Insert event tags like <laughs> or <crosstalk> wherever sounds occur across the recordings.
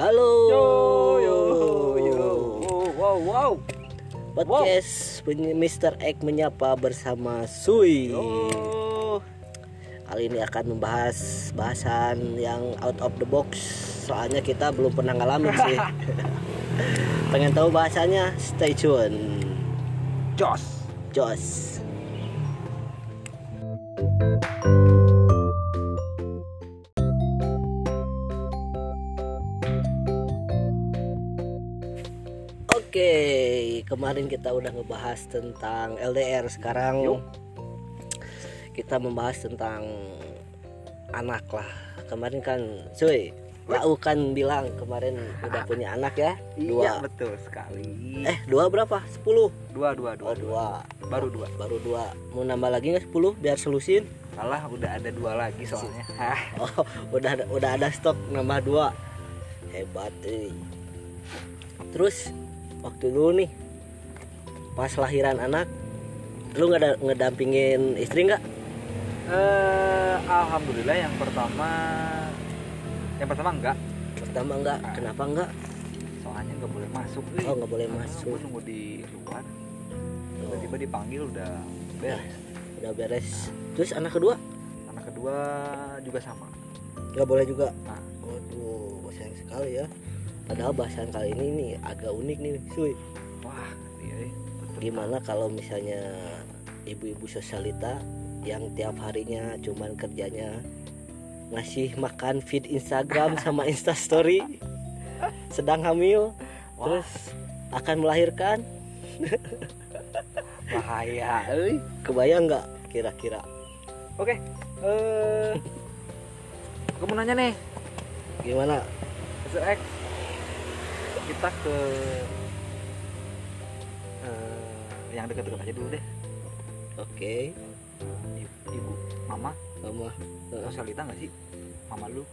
Halo. Yo yo yo. Wow wow. Podcast penye- Mr. X menyapa bersama Sui. Yo. Kali ini akan membahas bahasan yang out of the box. Soalnya kita belum pernah ngalamin sih. <laughs> Pengen tahu bahasanya? Stay tune. Jos. Jos. Kemarin kita udah ngebahas tentang LDR. Sekarang Yuk. kita membahas tentang anak lah. Kemarin kan, cuy, Lau kan bilang kemarin udah punya anak ya? Iya Dua. betul sekali. Eh, dua berapa? Sepuluh? dua dua Oh, dua. dua. Baru dua. Baru dua. Mau nambah lagi nggak 10 biar selusin? Salah udah ada dua lagi soalnya. <laughs> Oh, udah ada, udah ada stok nambah dua. Hebat, euy. Terus waktu dulu nih pas lahiran anak lu nggak ada ngedampingin istri nggak? Eh, alhamdulillah yang pertama yang pertama enggak Pertama nggak. Kenapa nggak? soalnya nggak boleh masuk Oh, nggak boleh masuk. gue nunggu di luar Oh, tiba-tiba dipanggil udah beres udah beres. Terus anak kedua anak kedua juga sama nggak boleh juga. Nah. Waduh, sayang sekali ya. Padahal bahasan kali ini nih agak unik nih, Suy. wah iya iya. Gimana kalau misalnya ibu-ibu sosialita yang tiap harinya cuman kerjanya ngasih makan feed Instagram <laughs> sama Instastory sedang hamil Wah. terus akan melahirkan <laughs> bahaya kebayang nggak kira-kira oke eh aku mau nanya nih gimana. X kita ke yang dekat-dekat aja dulu deh. Oke. Ibu, ibu mama. Mama sosialita nggak sih? Mama lu.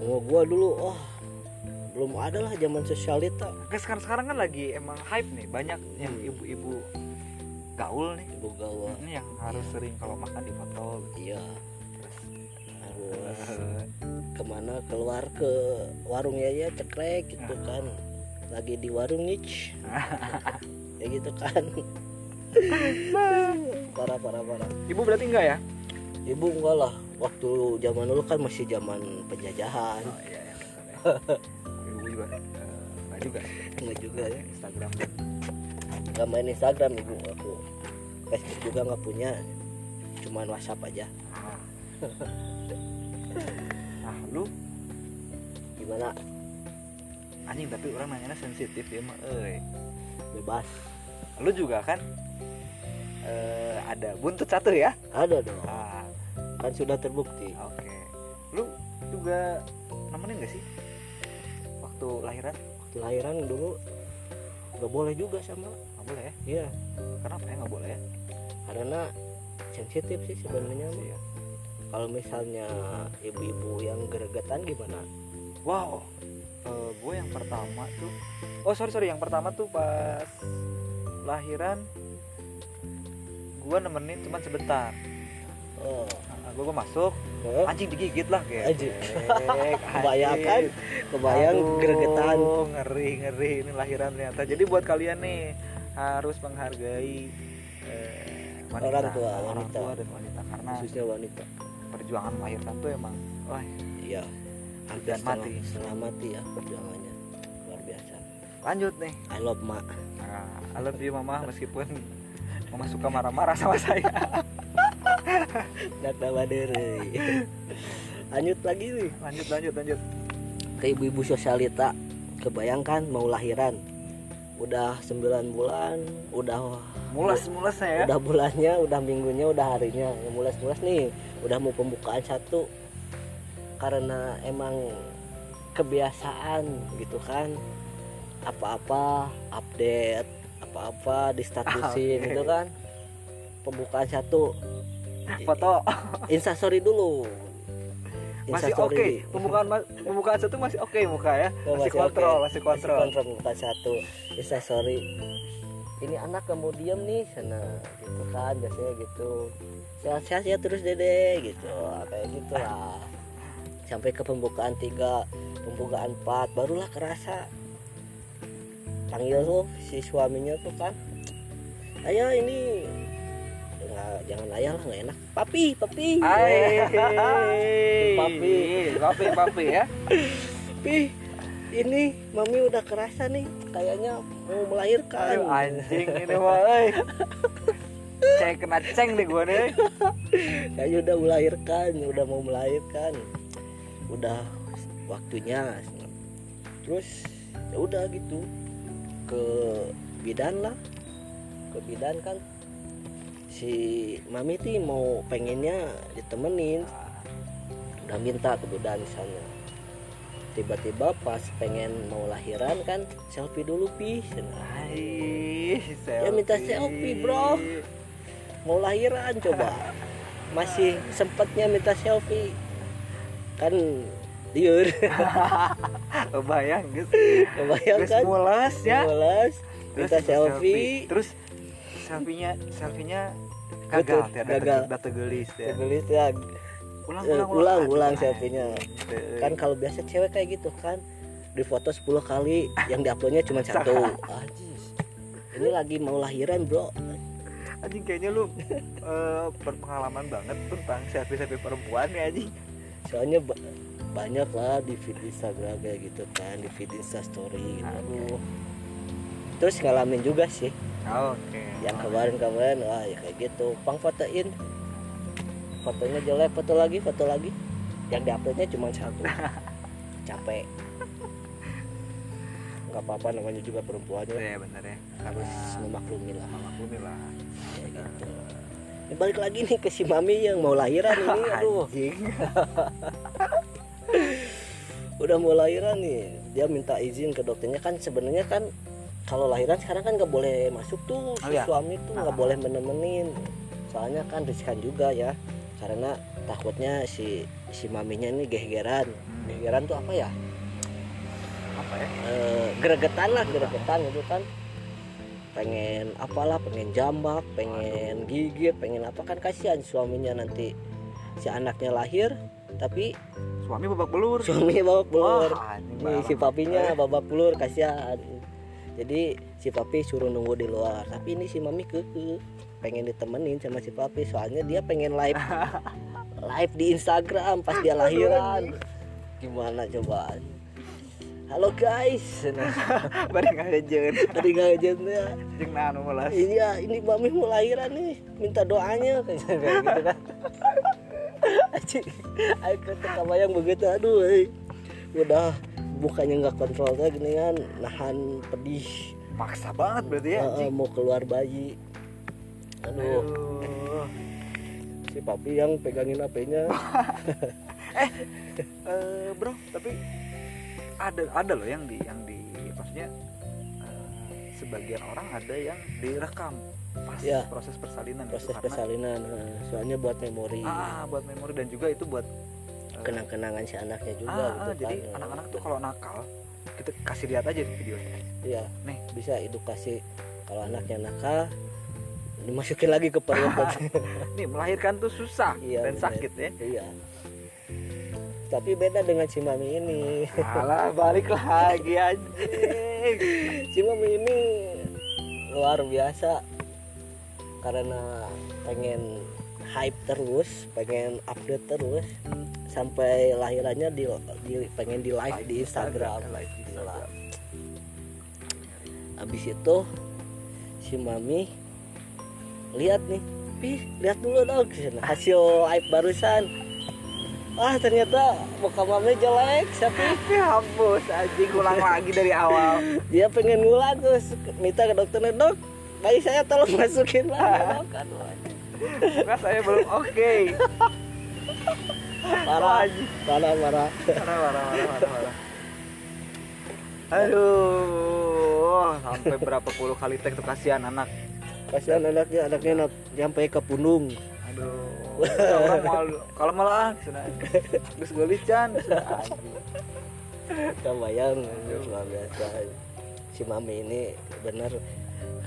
Mau gua dulu oh belum ada lah zaman sosialita Kan sekarang sekarang kan lagi emang hype nih banyak yang Hmm. ibu-ibu gaul nih. Ibu gawa ini yang harus sering kalau makan di foto iya. Harus Eh, ke mana keluar ke warungnya ya cekrek gitu kan. Lagi di warung niche <laughs> ya gitu kan parah parah parah. Ibu berarti enggak ya? Ibu enggak lah. Waktu zaman dulu kan masih zaman penjajahan. Oh iya ya <laughs> ibu juga eh, enggak juga enggak juga ya. Instagram. Nggak main Instagram ibu aku. Facebook juga nggak punya. Cuman WhatsApp aja. Nah <laughs> lu? Gimana? Anjing tapi orang nanyanya sensitif ya mah bebas. Lu juga kan eh, ada. Buntut satu ya? Ada dong. Ah, kan sudah terbukti. Oke. Lu juga nemenin gak sih? Waktu lahiran? Waktu lahiran dulu nggak boleh juga sama. Nggak boleh ya? Iya. Kenapa ya nggak boleh ya? Karena sensitif sih sebenarnya. Mah. Iya. kalau misalnya ibu-ibu yang gregetan gimana? Wow. Gue yang pertama tuh oh sorry sorry. Yang pertama tuh pas lahiran gue nemenin cuma sebentar. Oh. Gue gue masuk eh, anjing digigit lah kayak. Anjing. kebayangkan <laughs> kebayang Aduh, gregetan. ngeri ngeri ini lahiran ternyata. Jadi buat kalian nih harus menghargai eh, wanita, Orang tua, orang wanita. tua dan wanita karena khususnya wanita. perjuangan melahirkan tuh emang wah. Iya. Hampir Dan mati. setengah mati ya perjuangannya. Luar biasa. Lanjut nih. I love mak nah, I love you mama meskipun mama suka marah-marah sama saya. <laughs> Data badere lanjut lagi nih lanjut lanjut lanjut. Ke ibu-ibu sosialita kebayangkan mau lahiran. Udah 9 bulan udah mulas mulas saya udah bulannya udah minggunya udah harinya. Ya mulas-mulas nih udah mau pembukaan satu. Karena emang kebiasaan gitu kan. Apa-apa update apa-apa di statusin Oke. gitu kan. Pembukaan satu. Foto. Instastory dulu. Masih oke. Pembukaan ma- pembukaan satu masih oke muka ya. Oh, masih, masih kontrol oke. masih kontrol. kontrol pembukaan satu. Instastory. Ini anak kamu diem nih sana gitu kan biasanya gitu. Sehat-sehat ya terus dede gitu. Kayak gitu lah sampai ke pembukaan tiga pembukaan 4 barulah kerasa panggil tuh si suaminya tuh kan ayah ini nggak jangan ayah lah nggak enak papi papi Hai. Papi. Papi, papi ya. papi ini mami udah kerasa nih kayaknya mau melahirkan Aduh anjing ini mah. Ceng kena ceng nih gua nih. kayaknya udah melahirkan udah mau melahirkan udah waktunya terus ya udah gitu ke bidan lah. Ke bidan kan si mami tuh mau pengennya ditemenin. Udah minta ke bidan sana. Tiba-tiba pas pengen mau lahiran kan selfie dulu pi. Hai, Ya, minta selfie, bro. mau lahiran coba. <laughs> Masih sempatnya minta selfie. Kan liur <laughs> Kebayang guys. kebayang kan mulas ya. Mulas, Terus minta selfie Terus selfie-nya selfie-nya gagal ya, gagal. data gelis ya. tulis ya Ulang Eh, ulang ulang ulang anjing. selfie-nya kan kalau biasa cewek kayak gitu kan di foto 10 kali yang diuploadnya cuma <laughs> satu ini lagi mau lahiran bro anjing kayaknya lu eh, berpengalaman banget tentang selfie-selfie perempuan ya anjing. soalnya banyak lah di feed Instagram kayak gitu kan di feed Insta story gitu. Aduh. terus ngalamin juga sih Oke. yang kemarin-kemarin wah ya kayak gitu pang fotoin fotonya jelek foto lagi foto lagi yang diuploadnya cuma satu <laughs> capek nggak apa-apa namanya juga perempuannya Iya benar ya. harus memaklumi lah Maklumi lah. ya gitu Ini balik lagi nih ke si mami yang mau lahiran ini <laughs> aduh. <laughs> udah mau lahiran nih dia minta izin ke dokternya kan sebenarnya kan kalau lahiran sekarang kan nggak boleh masuk tuh Oh, si iya. suami tuh nggak Ah. boleh menemenin soalnya kan riskan juga ya karena takutnya si si maminya ini gegeran Hmm. gegeran tuh apa ya Apa ya? Eh, gregetan lah gregetan itu kan pengen apalah pengen jambak pengen gigit pengen apa kan kasihan suaminya nanti si anaknya lahir tapi Suami babak belur. suaminya <laughs> bawa pelur Wah, anjing Nih si papinya babak pelur kasihan. Jadi si papi suruh nunggu di luar. Tapi ini si mami keke pengen ditemenin sama si papi soalnya dia pengen live <laughs> live di Instagram pas dia lahiran. Gimana coba? Halo guys. Nah, Bari ngajeun. tadi. Jeung nah anu melas. Iya, ini mami mau lahiran nih. Minta doanya <laughs> kayak gitu kan. Anjing, ayo kita kebayang begitu aduh eh. udah bukannya nggak kontrol teh gini kan nahan pedih Maksa banget berarti ya anjing. mau keluar bayi aduh Aduh. si papi yang pegangin HP-nya <laughs> Eh, bro, tapi ada ada loh yang di yang di maksudnya eh, sebagian orang ada yang direkam pas Ya. proses persalinan gitu, proses karena- persalinan eh, soalnya buat memori ah buat memori dan juga itu buat eh, kenang-kenangan si anaknya juga ah, gitu ah, jadi kan. anak-anak tuh kalau nakal kita kasih lihat aja di videonya Iya, Nih. bisa edukasi kalau anaknya nakal dimasukin lagi ke perut <laughs> nih melahirkan tuh susah Iya, dan bener. sakit ya iya tapi beda dengan si mami ini alah balik lagi anjing <laughs> si mami ini luar biasa karena pengen hype terus pengen update terus sampai lahirannya di, di- pengen di live di Instagram. Live di Gila. Instagram habis itu si mami lihat nih Pi, lihat dulu dong hasil live barusan. Ah ternyata muka mami jelek tapi hapus <laughs> anjing ulang lagi dari awal. Dia pengen ngulang terus minta ke dokternya dok bayi saya tolong masukin lah. Enggak, saya belum oke. Parah. Parah parah. Marah marah marah marah marah aduh sampai berapa puluh kali tek tuh kasihan anak. Kasihan anaknya anaknya nak- nyampe ke pundung aduh orang mau kalau malah terus gue lican Gak bayang luar biasa. Si mami ini benar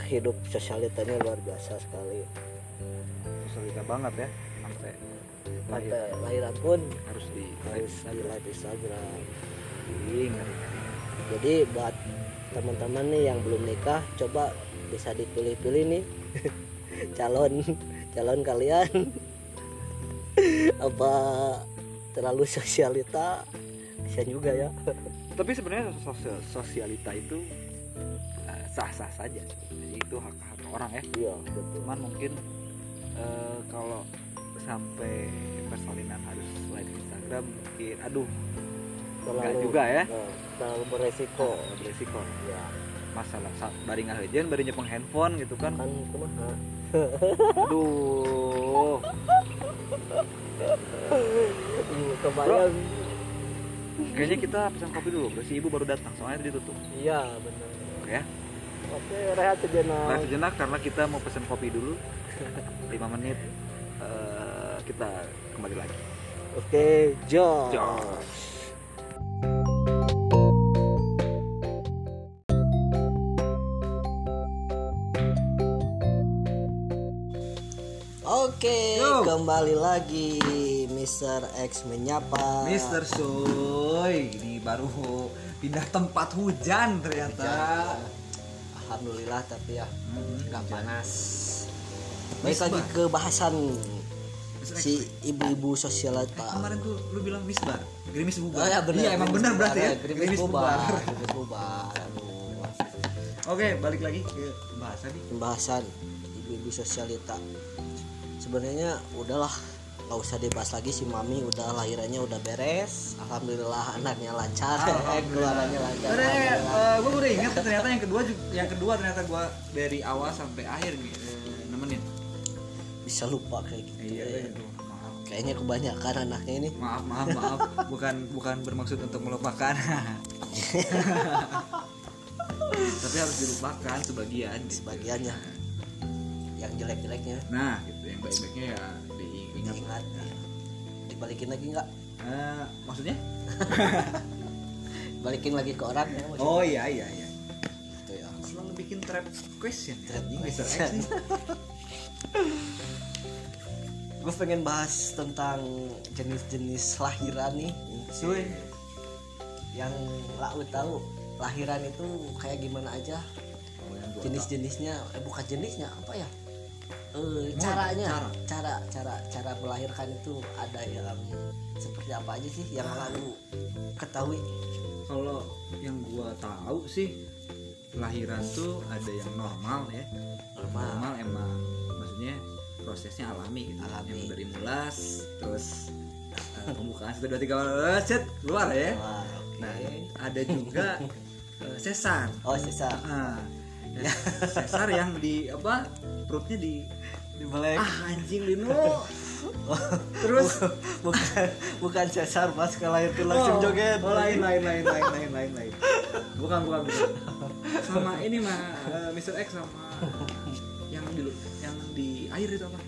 hidup sosialitanya luar biasa sekali. Kesulitan banget ya sampai lahir. Lahiran pun harus di harus di live Instagram. Ngeri. Jadi buat teman-teman nih yang belum nikah coba bisa dipilih-pilih nih <laughs> calon calon kalian. <laughs> Apa terlalu sosialita? Bisa juga ya. Tapi sebenarnya sosial sosialita itu sah-sah saja. Jadi itu hak hak orang ya. Iya betul. Cuman mungkin eh, kalau sampai persalinan harus live Instagram mungkin aduh enggak juga ya. eh, terlalu beresiko. Oh, beresiko. Ya masalah saat bari ngahejeun bari nyepeng handphone gitu kan. Kan kumaha aduh. Kebayang. Kayaknya kita pesan kopi dulu si ibu baru datang soalnya tadi tutup iya benar. Oke ya oke rehat sejenak Nah, sejenak karena kita mau pesan kopi dulu <laughs> 5 menit eh, kita kembali lagi oke Josh Josh. Oke, Yo. kembali lagi Mr. X menyapa. Mister Soy, ini baru pindah tempat hujan ternyata. Alhamdulillah tapi ya Hmm, nggak hujan. panas. Baik lagi ke bahasan si ibu-ibu sosialita. kemarin tuh lu bilang misbar, gerimis Oh bubar. ya benar. Iya emang benar berarti ya. Gerimis bubar. Gerimis bubar. Oke, balik lagi ke bahasa nih. Pembahasan ibu-ibu sosialita. Sebenarnya udahlah nggak usah dibahas lagi si mami udah lahirannya udah beres alhamdulillah anaknya lancar <laughs> keluarannya lancar gue udah ingat ternyata yang kedua juga, yang kedua ternyata gue dari awal sampai akhir nih eh, nemenin. bisa lupa kayak gitu Iya, ya. kayaknya kebanyakan anaknya ini Maaf, maaf, maaf. <laughs> bukan bukan bermaksud untuk melupakan. <laughs> Tapi harus dilupakan sebagian. gitu. sebagiannya yang jelek-jeleknya Nah, gitu yang baik-baiknya ya diingat ya. dibalikin lagi nggak Eh, maksudnya? <laughs> balikin lagi ke orang ya maksudnya. Oh iya iya iya. Gitu ya Selalu bikin trap question. Trap Anjing, Mr. X question. <laughs> gue pengen bahas tentang jenis-jenis lahiran nih Suy. yang lau tahu lahiran itu kayak gimana aja Oh, yang jenis-jenisnya eh bukan jenisnya apa ya Oh, caranya cara. cara cara cara melahirkan itu ada yang seperti apa aja sih yang lalu ketahui tahu. Kalau yang gua tahu sih lahiran tuh ada yang normal ya. normal Normal emang maksudnya prosesnya alami gitu. Alami. Yang dari mulas terus eh, pembukaan satu dua tiga set keluar ya. Wah, oke. Nah, ada juga eh, sesar. oh sisa Ah, ya, <laughs> sesar yang di apa perutnya di di belek ah anjing Lino <laughs> terus? Bukan bukan sesar pas ke lahir tuh langsung Oh, joget. oh lain lain lain lain lain lain lain. Bukan bukan bukan. Sama ini mah eh, Mr. X sama yang di yang di air itu apa?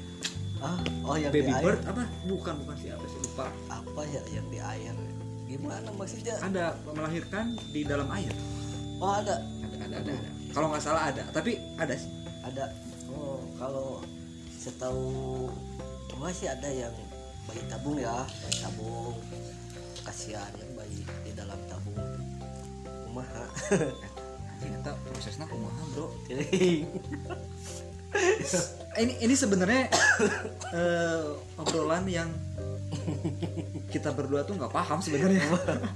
Ah oh yang baby di air. bird apa? Bukan bukan siapa sih lupa. Apa ya yang di air? Gimana maksudnya? Ada melahirkan di dalam air. Oh ada ada. Ada ada, ada. kalau nggak salah ada tapi ada sih. Ada. Oh kalau setahu gua sih ada yang bayi tabung ya bayi tabung. Kasihan ya bayi di dalam tabung. Kumaha? <laughs> Anjing eta prosesnya kumaha bro? Jadi, <laughs> ini ini sebenarnya <coughs> eh, obrolan yang kita berdua tuh nggak paham sebenarnya.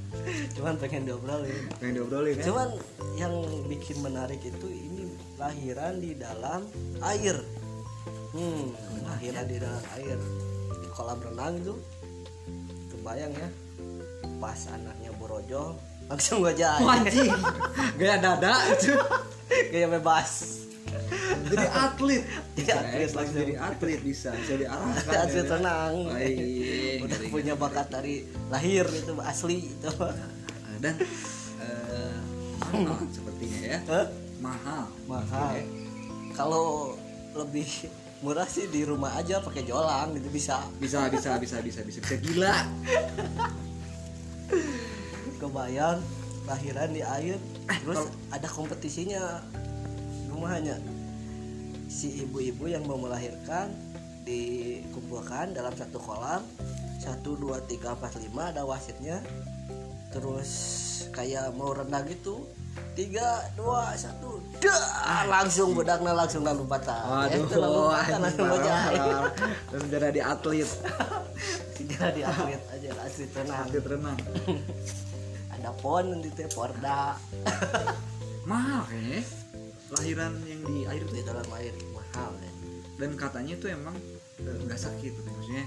<laughs> Cuman pengen diobrolin. Yang diobrolin kan cuman yang bikin menarik itu ini lahiran di dalam air hmm lahiran di dalam air di kolam renang itu. Kebayang ya pas anaknya borojol langsung aja Oh, anjing. <laughs> Gaya dada itu kayak bebas. Jadi atlet. Jadi Bisa, atlet eh, langsung. jadi atlet bisa bisa diarahkan atlet ya. renang. Udah ngeri, punya ngeri. bakat dari lahir itu asli itu. Nah, dan eh, mahal sepertinya ya. Hah? mahal. Mahal. Kalau lebih murah sih di rumah aja pakai jolang gitu bisa. Bisa bisa bisa bisa bisa bisa. Gila. <laughs> Kebayang lahiran di air terus kalau- ada kompetisinya. Rumahnya si ibu-ibu yang mau melahirkan dikumpulkan dalam satu kolam. Satu dua tiga empat lima ada wasitnya. Terus kayak mau renang gitu tiga dua satu dah langsung bedaknya langsung lalu patah Waduh, Itu lalu patah langsung parah. Dan menjadi atlet, <laughs> jadi atlet aja atlet renang atlet renang. ada pon nanti teh porda <laughs> Mahal kayaknya. ya. Lahiran yang di air di tuh. dalam air mahal ya Dan katanya itu emang eh, nggak sakit, maksudnya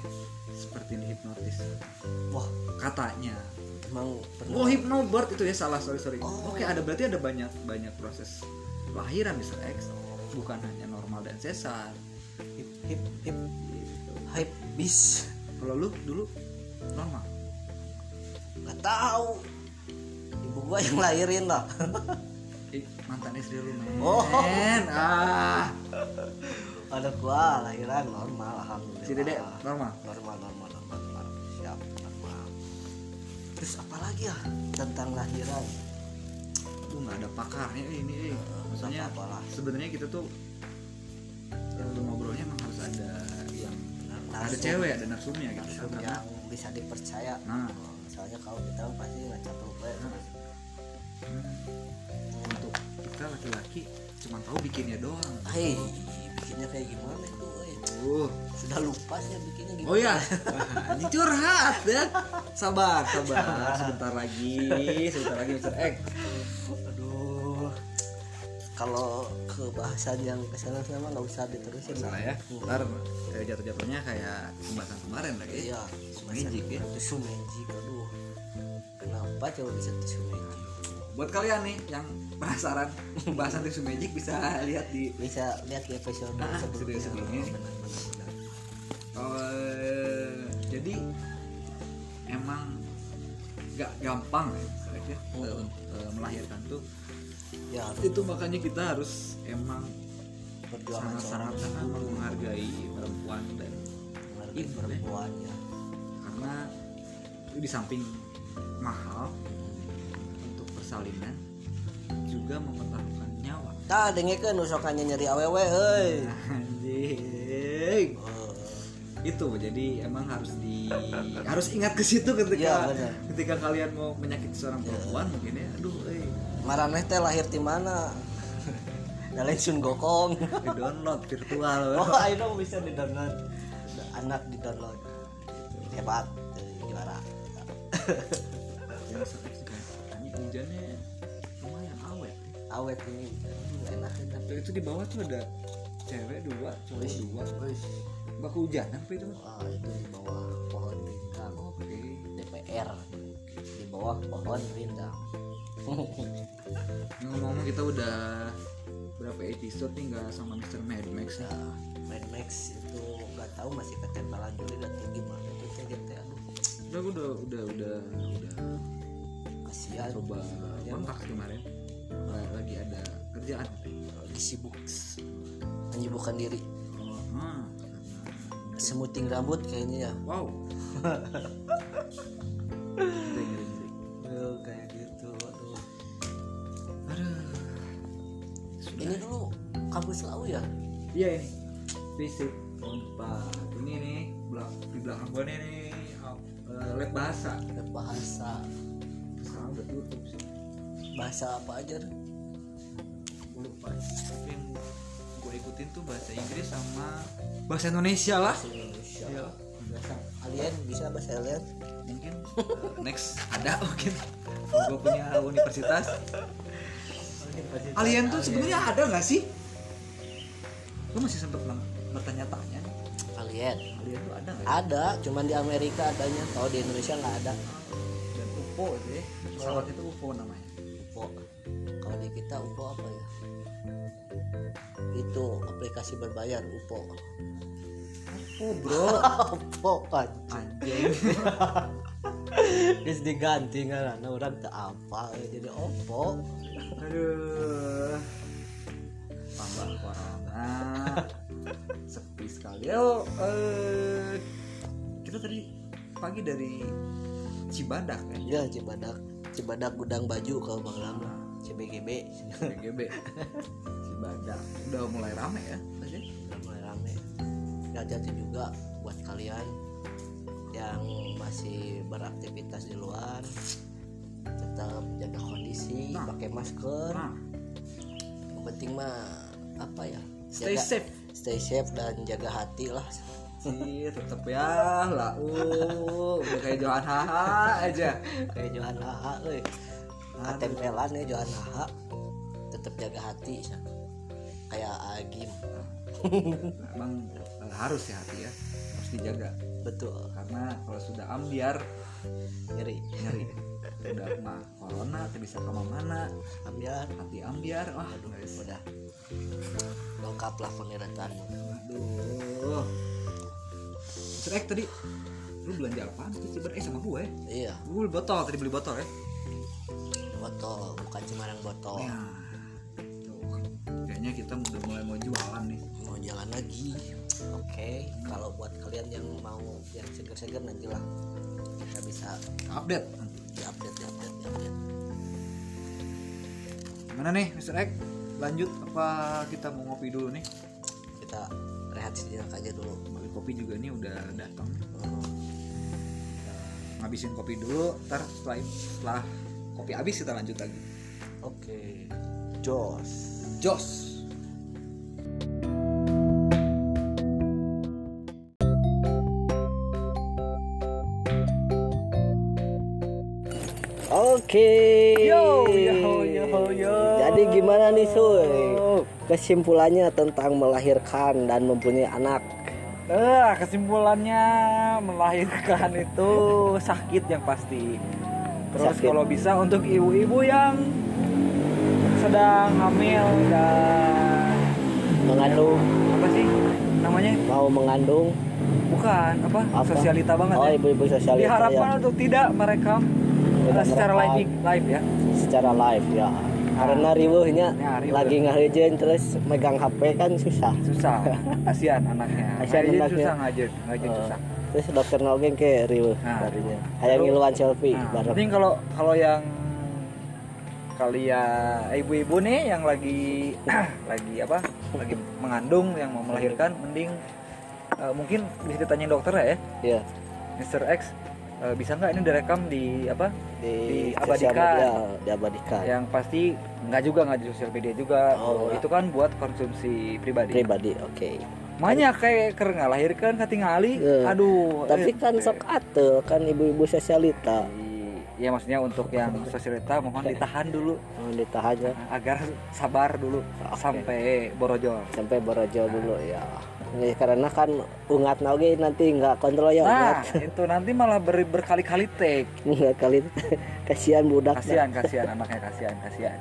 seperti hipnotis. wah Katanya. Emang pernah Oh hypnobird itu ya salah sorry sorry. Oh. Oke ada berarti ada banyak banyak proses lahiran Mr. X bukan hanya normal dan sesar. hip hip hip Gitu. hype bis Kalau lu dulu normal. nggak tahu ibu gua yang lahirin lah <laughs> Eh, mantan istri lu men. Oh. Ah. ada gua lahiran normal alhamdulillah Si Dedek normal. normal normal terus apa lagi ya tentang lahiran Tuh nggak ada pakarnya ini eh. Maksudnya apalah sebenarnya kita tuh yang ngobrolnya emang harus ada yang ada Narsum- cewek ada narsumnya gitu narsum kan. yang bisa dipercaya Nah. soalnya kalau kita pasti nggak capek Nah. Hmm. untuk kita laki-laki cuma tahu bikinnya doang hei bikinnya kayak gimana itu uh. sudah lupa sih bikinnya gimana oh <laughs> ya ini curhat ya sabar sabar <laughs> sebentar lagi sebentar lagi Mr. X aduh kalau ke bahasan yang ke sana sama nggak usah diterusin salah ya Hmm. ntar eh, jatuh-jatuhnya kayak pembahasan kemarin lagi iya Magic ya. magic aduh kenapa coba bisa tisu magic buat kalian nih yang penasaran pembahasan tisu magic bisa lihat di bisa lihat di episode Ah, sebelumnya sebelum-sebelumnya. Oh, benar, benar, benar. Eh, jadi emang nggak gampang ya misalnya, Hmm. eh, eh, melahirkan tuh. Ya itu makanya kita harus emang perjuangan seorang sangat-sangat menghargai perempuan dan menghargai Ibu, perempuan ya. karena itu di samping mahal untuk persalinan juga mempertaruhkan nyawa. Tah dengekeun usokannya nyeri awewe euy Oh, itu. Jadi emang harus di harus ingat ke situ ketika Iya, benar. ketika kalian mau menyakiti seorang perempuan mungkin ya. Aduh eh. Maraneh teh lahir di mana? Dalain Sun Gokong. Di download virtual. <laughs> Oh itu bisa di download. Anak di download. Hebat. Juara yang hujannya lumayan awet. Awet ini. Enak. Ya tapi itu di bawah tuh ada cewek dua cowok dua Baku hujan apa itu? Wah itu di bawah pohon rindang. Oke. DPR di bawah pohon rindang. Ngomong-ngomong kita udah berapa episode nih nggak sama Mr. Mad Max ya Mad Max itu nggak tahu masih ketempelan Juli atau gimana itu teh gitu aduh udah udah udah udah udah. Kasihan. Coba Ya, kontak kemarin. Lagi ada kerjaan. Lagi sibuk. Menyibukkan diri. ah, semuting rambut kayaknya ya. Wow. Kayak gitu aduh. Aduh. Ini dulu kampus lau ya? Iya ini. Fisik. Empat ini nih belak di belakang gua nih nih. Eh, lab bahasa. Ada bahasa. Sekarang udah tutup sih. Bahasa apa aja? Gua lupa. Tapi yang gue ikutin tuh bahasa Inggris sama bahasa Indonesia lah. Bahasa Indonesia. Iya. Bahasa alien bisa bahasa alien. Mungkin eh, next ada mungkin. Gue punya universitas. Alien tuh sebenarnya ada nggak sih? Gue masih sempet bertanya-tanya. Alien. Alien tuh ada nggak? Ya? ada cuman di Amerika adanya. Kalau di Indonesia nggak ada. Dan UFO itu ya pesawat itu UFO namanya. UFO kalau di kita UFO apa ya itu aplikasi berbayar UFO UFO bro. <laughs> Kan anjing. <laughs> Terus diganti kan orang tak apa? Jadi OPPO aduh. Tambah corona. <laughs> Sepi sekali. Oh eh, kita tadi pagi dari Cibadak kan ya Cibadak. Cibadak gudang baju kalau Bang Lama CBGB BGB Cibadak udah mulai rame ya pasti udah mulai rame. Jadi juga buat kalian yang masih beraktivitas di luar tetap jaga kondisi Nah. pakai masker. Nah. Yang penting mah apa ya stay jaga- safe. stay safe dan jaga hati lah. Sih tetep ya lah uh udah kayak Johan Haha aja. Kayak Johan Haha euy katempelan ya Johan Haha tetap jaga hati Sya. Kayak Agim emang eh, harus ya hati ya harus dijaga. Betul. Karena kalau sudah ambiar ngeri nyeri. Udah mah corona tuh bisa ke mana-mana ambiar hati ambiar wah aduh guys. udah. Lengkap lah pengertian aduh. X tadi lu belanja apaan sih? Ciber eh sama gue iya. Gue beli botol tadi beli botol ya botol bukan Cimarang botol. Ya kayaknya kita udah mulai mau jualan nih. Mau jalan lagi. Oke kalau buat kalian yang mau yang seger-seger nanti lah kita bisa update. Nanti diupdate diupdate diupdate gimana nih Mr. X? Lanjut apa kita mau ngopi dulu nih? Kita rehat sejenak aja dulu. Beli kopi juga nih udah datang. Hmm, ngabisin kopi dulu ntar setelah setelah kopi habis kita lanjut lagi. Oke jos. Jos Oke. Yo, yo, yo, yo. Jadi gimana nih Suy? Kesimpulannya tentang melahirkan dan mempunyai anak. Eh, kesimpulannya melahirkan itu sakit yang pasti. Terus Sakit. kalau bisa untuk ibu-ibu yang sedang hamil dan Mengandung, apa sih namanya? mau mengandung. Bukan apa? Apa? Sosialita banget Oh, ya. ibu-ibu sosialita Diharapkan ya. untuk tidak merekam Eh, secara live live ya. Secara live ya. Karena riweuhnya Ya, riweuh. lagi ngahejeun terus megang HP kan susah. Susah. <laughs> Kasihan anaknya. Kasihan Ngajen anaknya. susah ngajen, ngajen Eh, susah. Terus dokter Nogeng ke riweuh Nah. Terus- ngiluan selfie Nah, bareng. penting kalau kalau yang kalian ibu-ibu nih yang lagi <clears throat> lagi apa lagi mengandung yang mau melahirkan mending eh, mungkin bisa ditanya dokter ya Iya. Mr. X eh, bisa nggak ini direkam di apa Di Diabadikan. sosial media, diabadikan. yang pasti nggak juga nggak di sosial media juga Oh, Oh, itu kan buat konsumsi pribadi pribadi, oke. banyak kayak ker ngalahirkan katingali Iya. aduh Tapi eh, kan sok atel kan ibu-ibu sosialita. ya maksudnya untuk yang sosialita mohon ditahan dulu Mau ditahan ya agar sabar dulu Oke. sampai borojol. sampai borojo dulu ya. Ini karena kan ungat oge nanti nggak kontrol ya Nah, ungat. <laughs> itu nanti malah ber- berkali-kali take. Nggak kali <laughs> kasihan budak. Kasihan, kasihan anaknya kasihan, kasihan.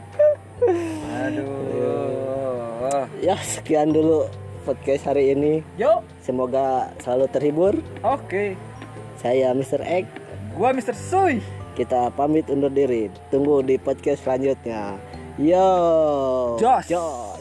Aduh. Ya sekian dulu podcast hari ini. Yuk, Semoga selalu terhibur. oke. Saya Mr. X. Gua Mr. Suy. Kita pamit undur diri. Tunggu di podcast selanjutnya. Yo. Jos. Jos.